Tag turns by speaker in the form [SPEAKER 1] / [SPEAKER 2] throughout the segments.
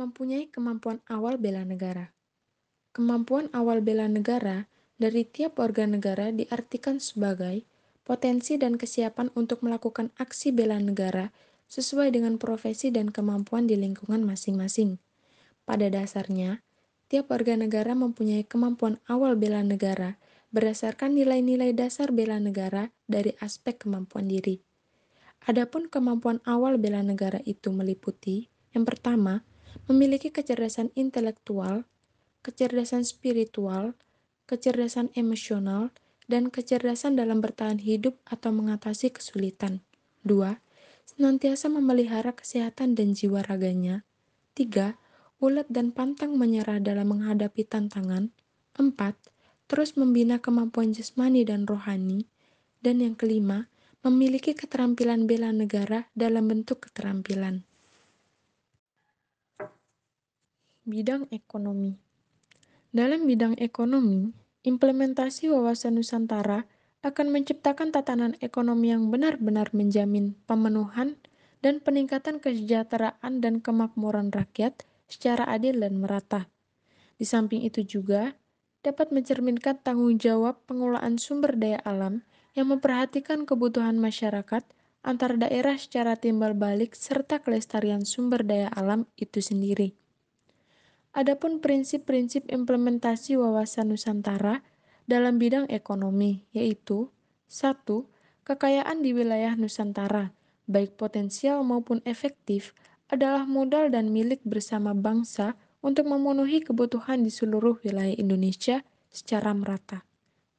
[SPEAKER 1] mempunyai kemampuan awal bela negara. Kemampuan awal bela negara dari tiap warga negara diartikan sebagai potensi dan kesiapan untuk melakukan aksi bela negara sesuai dengan profesi dan kemampuan di lingkungan masing-masing. Pada dasarnya, tiap warga negara mempunyai kemampuan awal bela negara berdasarkan nilai-nilai dasar bela negara dari aspek kemampuan diri. Adapun kemampuan awal bela negara itu meliputi yang pertama, memiliki kecerdasan intelektual, kecerdasan spiritual, kecerdasan emosional, dan kecerdasan dalam bertahan hidup atau mengatasi kesulitan. 2. Senantiasa memelihara kesehatan dan jiwa raganya. 3. Ulet dan pantang menyerah dalam menghadapi tantangan. 4. Terus membina kemampuan jasmani dan rohani. Dan yang kelima, memiliki keterampilan bela negara dalam bentuk keterampilan. Bidang ekonomi Dalam bidang ekonomi, implementasi wawasan Nusantara akan menciptakan tatanan ekonomi yang benar-benar menjamin pemenuhan dan peningkatan kesejahteraan dan kemakmuran rakyat secara adil dan merata. Di samping itu juga dapat mencerminkan tanggung jawab pengelolaan sumber daya alam yang memperhatikan kebutuhan masyarakat antar daerah secara timbal balik serta kelestarian sumber daya alam itu sendiri. Adapun prinsip-prinsip implementasi wawasan Nusantara dalam bidang ekonomi yaitu 1. Kekayaan di wilayah Nusantara, baik potensial maupun efektif, adalah modal dan milik bersama bangsa untuk memenuhi kebutuhan di seluruh wilayah Indonesia secara merata.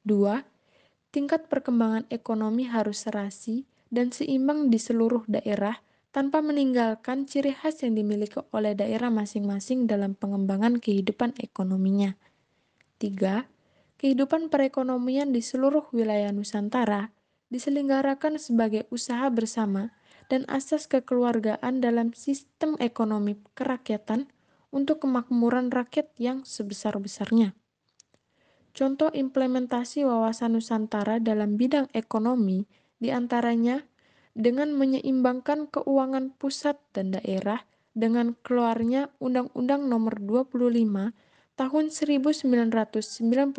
[SPEAKER 1] 2. Tingkat perkembangan ekonomi harus serasi dan seimbang di seluruh daerah tanpa meninggalkan ciri khas yang dimiliki oleh daerah masing-masing dalam pengembangan kehidupan ekonominya. 3. Kehidupan perekonomian di seluruh wilayah Nusantara diselenggarakan sebagai usaha bersama dan asas kekeluargaan dalam sistem ekonomi kerakyatan untuk kemakmuran rakyat yang sebesar-besarnya. Contoh implementasi wawasan Nusantara dalam bidang ekonomi di antaranya dengan menyeimbangkan keuangan pusat dan daerah dengan keluarnya Undang-Undang Nomor 25 Tahun 1999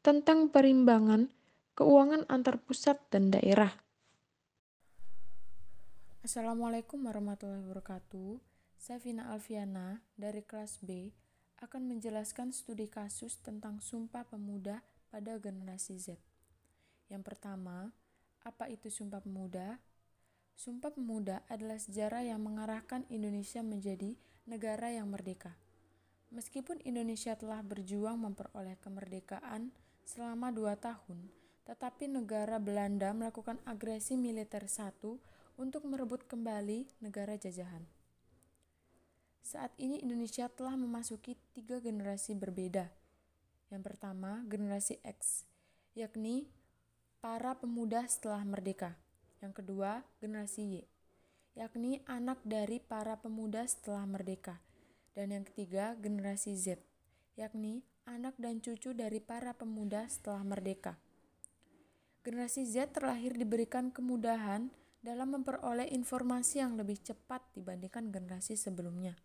[SPEAKER 1] tentang perimbangan keuangan antar pusat dan daerah. Assalamualaikum warahmatullahi wabarakatuh. Saya Vina Alfiana dari kelas B akan menjelaskan studi kasus tentang Sumpah Pemuda pada generasi Z. Yang pertama, apa itu Sumpah Pemuda? Sumpah Pemuda adalah sejarah yang mengarahkan Indonesia menjadi negara yang merdeka. Meskipun Indonesia telah berjuang memperoleh kemerdekaan selama dua tahun, tetapi negara Belanda melakukan agresi militer satu untuk merebut kembali negara jajahan. Saat ini Indonesia telah memasuki tiga generasi berbeda. Yang pertama, generasi X, yakni para pemuda setelah merdeka. Yang kedua, generasi Y, yakni anak dari para pemuda setelah merdeka. Dan yang ketiga, generasi Z, yakni anak dan cucu dari para pemuda setelah merdeka. Generasi Z terlahir diberikan kemudahan dalam memperoleh informasi yang lebih cepat dibandingkan generasi sebelumnya.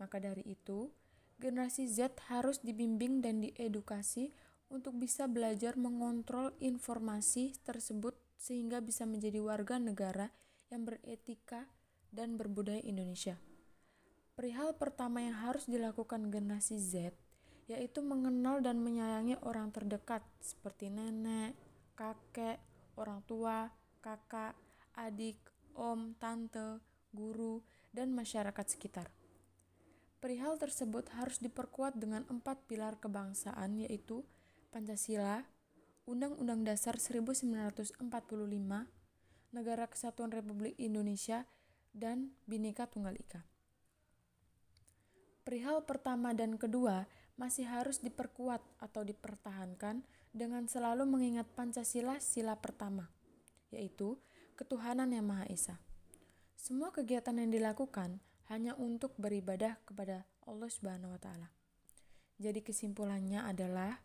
[SPEAKER 1] Maka dari itu, generasi Z harus dibimbing dan diedukasi untuk bisa belajar mengontrol informasi tersebut sehingga bisa menjadi warga negara yang beretika dan berbudaya Indonesia. Perihal pertama yang harus dilakukan generasi Z yaitu mengenal dan menyayangi orang terdekat seperti nenek, kakek, orang tua, kakak, adik, om, tante, guru, dan masyarakat sekitar. Perihal tersebut harus diperkuat dengan empat pilar kebangsaan yaitu Pancasila, Undang-Undang Dasar 1945, Negara Kesatuan Republik Indonesia, dan Bhinneka Tunggal Ika. Perihal pertama dan kedua masih harus diperkuat atau dipertahankan dengan selalu mengingat Pancasila sila pertama, yaitu ketuhanan yang Maha Esa. Semua kegiatan yang dilakukan hanya untuk beribadah kepada Allah Subhanahu wa taala. Jadi kesimpulannya adalah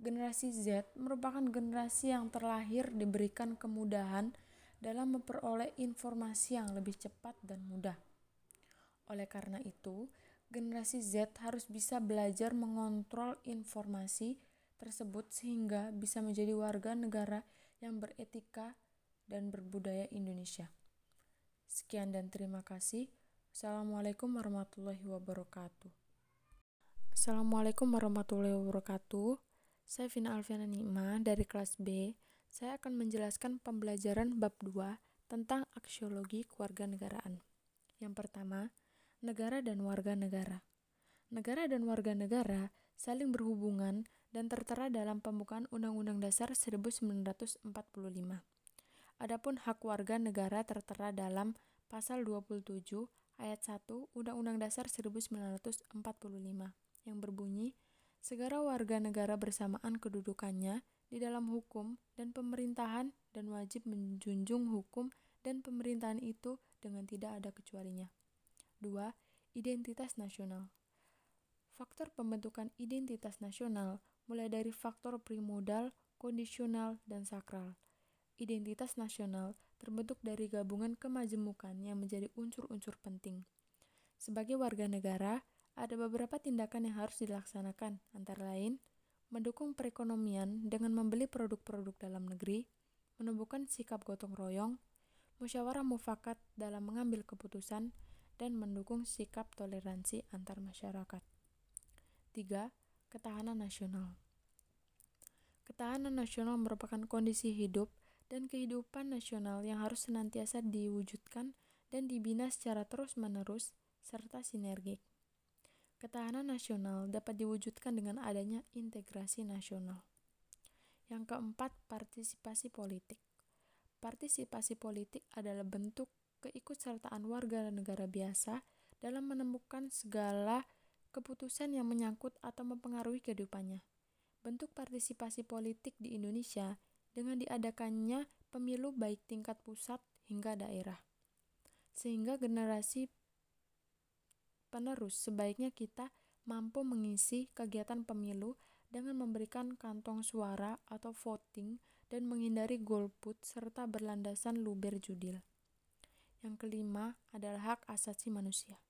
[SPEAKER 1] Generasi Z merupakan generasi yang terlahir diberikan kemudahan dalam memperoleh informasi yang lebih cepat dan mudah. Oleh karena itu, generasi Z harus bisa belajar mengontrol informasi tersebut sehingga bisa menjadi warga negara yang beretika dan berbudaya Indonesia. Sekian dan terima kasih. Assalamualaikum warahmatullahi wabarakatuh.
[SPEAKER 2] Assalamualaikum warahmatullahi wabarakatuh. Saya Vina Alfiana Nikma dari kelas B. Saya akan menjelaskan pembelajaran bab 2 tentang aksiologi kewarganegaraan. Yang pertama, negara dan warga negara. Negara dan warga negara saling berhubungan dan tertera dalam pembukaan Undang-Undang Dasar 1945. Adapun hak warga negara tertera dalam pasal 27 ayat 1 Undang-Undang Dasar 1945 yang berbunyi segala warga negara bersamaan kedudukannya di dalam hukum dan pemerintahan dan wajib menjunjung hukum dan pemerintahan itu dengan tidak ada kecualinya. 2. Identitas nasional. Faktor pembentukan identitas nasional mulai dari faktor primodal, kondisional, dan sakral. Identitas nasional terbentuk dari gabungan kemajemukan yang menjadi unsur-unsur penting. Sebagai warga negara, ada beberapa tindakan yang harus dilaksanakan, antara lain mendukung perekonomian dengan membeli produk-produk dalam negeri, menumbuhkan sikap gotong royong, musyawarah mufakat dalam mengambil keputusan, dan mendukung sikap toleransi antar masyarakat. 3. Ketahanan nasional. Ketahanan nasional merupakan kondisi hidup dan kehidupan nasional yang harus senantiasa diwujudkan dan dibina secara terus-menerus serta sinergik. Ketahanan nasional dapat diwujudkan dengan adanya integrasi nasional. Yang keempat, partisipasi politik. Partisipasi politik adalah bentuk keikutsertaan warga negara biasa dalam menemukan segala keputusan yang menyangkut atau mempengaruhi kehidupannya. Bentuk partisipasi politik di Indonesia dengan diadakannya pemilu baik tingkat pusat hingga daerah. Sehingga generasi penerus sebaiknya kita mampu mengisi kegiatan pemilu dengan memberikan kantong suara atau voting dan menghindari golput serta berlandasan luber judil. Yang kelima adalah hak asasi manusia.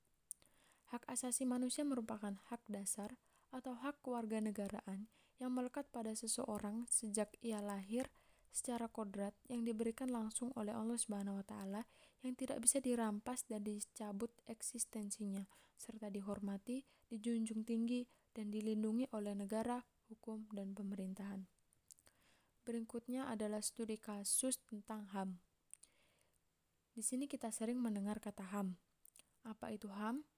[SPEAKER 2] Hak asasi manusia merupakan hak dasar atau hak kewarganegaraan yang melekat pada seseorang sejak ia lahir secara kodrat yang diberikan langsung oleh Allah Subhanahu wa taala yang tidak bisa dirampas dan dicabut eksistensinya serta dihormati, dijunjung tinggi dan dilindungi oleh negara, hukum dan pemerintahan. Berikutnya adalah studi kasus tentang HAM. Di sini kita sering mendengar kata HAM. Apa itu HAM?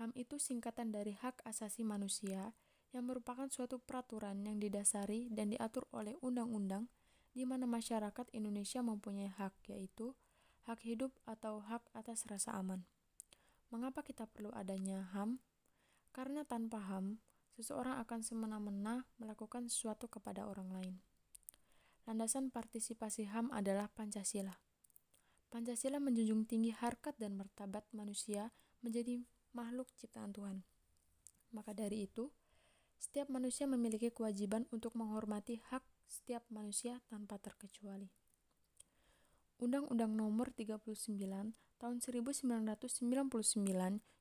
[SPEAKER 2] HAM itu singkatan dari Hak Asasi Manusia yang merupakan suatu peraturan yang didasari dan diatur oleh undang-undang di mana masyarakat Indonesia mempunyai hak yaitu hak hidup atau hak atas rasa aman. Mengapa kita perlu adanya HAM? Karena tanpa HAM, seseorang akan semena-mena melakukan sesuatu kepada orang lain. Landasan partisipasi HAM adalah Pancasila. Pancasila menjunjung tinggi harkat dan martabat manusia menjadi makhluk ciptaan Tuhan. Maka dari itu, setiap manusia memiliki kewajiban untuk menghormati hak setiap manusia tanpa terkecuali. Undang-Undang Nomor 39 Tahun 1999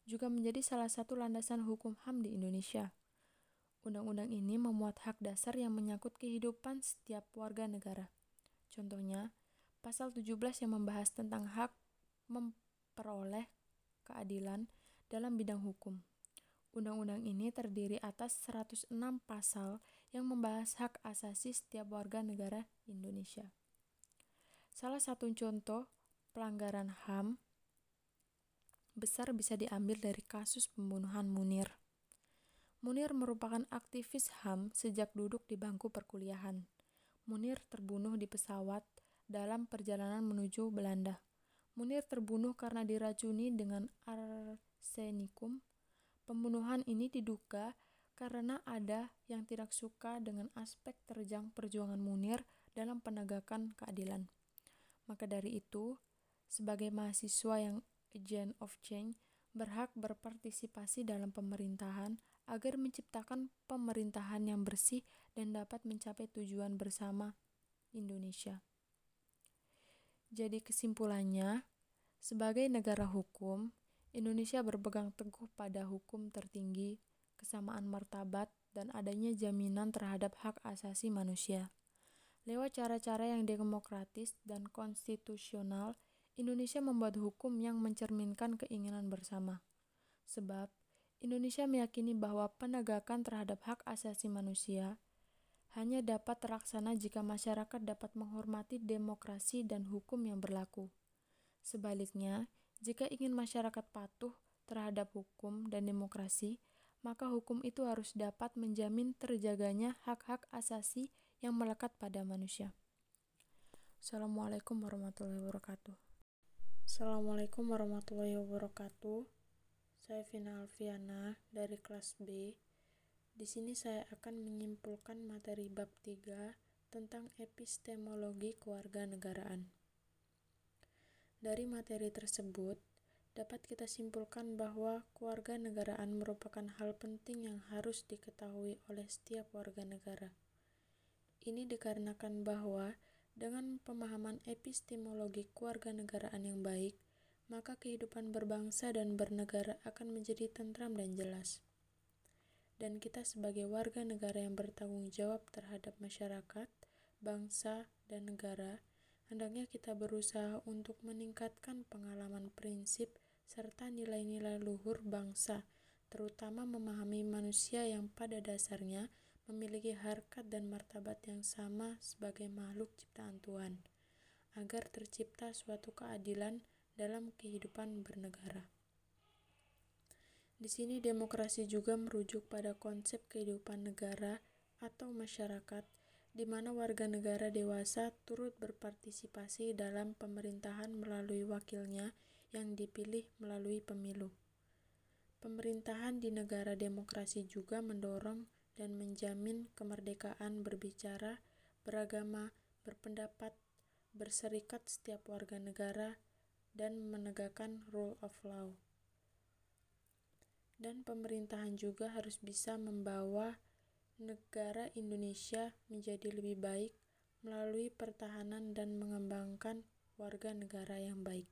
[SPEAKER 2] juga menjadi salah satu landasan hukum HAM di Indonesia. Undang-undang ini memuat hak dasar yang menyangkut kehidupan setiap warga negara. Contohnya, pasal 17 yang membahas tentang hak memperoleh keadilan dalam bidang hukum. Undang-undang ini terdiri atas 106 pasal yang membahas hak asasi setiap warga negara Indonesia. Salah satu contoh pelanggaran HAM besar bisa diambil dari kasus pembunuhan Munir. Munir merupakan aktivis HAM sejak duduk di bangku perkuliahan. Munir terbunuh di pesawat dalam perjalanan menuju Belanda. Munir terbunuh karena diracuni dengan arsenikum. Pembunuhan ini diduga karena ada yang tidak suka dengan aspek terjang perjuangan Munir dalam penegakan keadilan. Maka dari itu, sebagai mahasiswa yang agent of change berhak berpartisipasi dalam pemerintahan agar menciptakan pemerintahan yang bersih dan dapat mencapai tujuan bersama Indonesia. Jadi kesimpulannya, sebagai negara hukum, Indonesia berpegang teguh pada hukum tertinggi, kesamaan martabat, dan adanya jaminan terhadap hak asasi manusia. Lewat cara-cara yang demokratis dan konstitusional, Indonesia membuat hukum yang mencerminkan keinginan bersama. Sebab, Indonesia meyakini bahwa penegakan terhadap hak asasi manusia hanya dapat terlaksana jika masyarakat dapat menghormati demokrasi dan hukum yang berlaku. Sebaliknya, jika ingin masyarakat patuh terhadap hukum dan demokrasi, maka hukum itu harus dapat menjamin terjaganya hak-hak asasi yang melekat pada manusia. Assalamualaikum warahmatullahi wabarakatuh.
[SPEAKER 1] Assalamualaikum warahmatullahi wabarakatuh. Saya Vina Alfiana dari kelas B di sini saya akan menyimpulkan materi bab 3 tentang epistemologi kewarganegaraan. Dari materi tersebut, dapat kita simpulkan bahwa kewarganegaraan merupakan hal penting yang harus diketahui oleh setiap warga negara. Ini dikarenakan bahwa dengan pemahaman epistemologi kewarganegaraan yang baik, maka kehidupan berbangsa dan bernegara akan menjadi tentram dan jelas dan kita sebagai warga negara yang bertanggung jawab terhadap masyarakat, bangsa, dan negara, hendaknya kita berusaha untuk meningkatkan pengalaman prinsip serta nilai-nilai luhur bangsa, terutama memahami manusia yang pada dasarnya memiliki harkat dan martabat yang sama sebagai makhluk ciptaan Tuhan, agar tercipta suatu keadilan dalam kehidupan bernegara. Di sini demokrasi juga merujuk pada konsep kehidupan negara atau masyarakat di mana warga negara dewasa turut berpartisipasi dalam pemerintahan melalui wakilnya yang dipilih melalui pemilu. Pemerintahan di negara demokrasi juga mendorong dan menjamin kemerdekaan berbicara, beragama, berpendapat, berserikat setiap warga negara, dan menegakkan rule of law dan pemerintahan juga harus bisa membawa negara Indonesia menjadi lebih baik melalui pertahanan dan mengembangkan warga negara yang baik.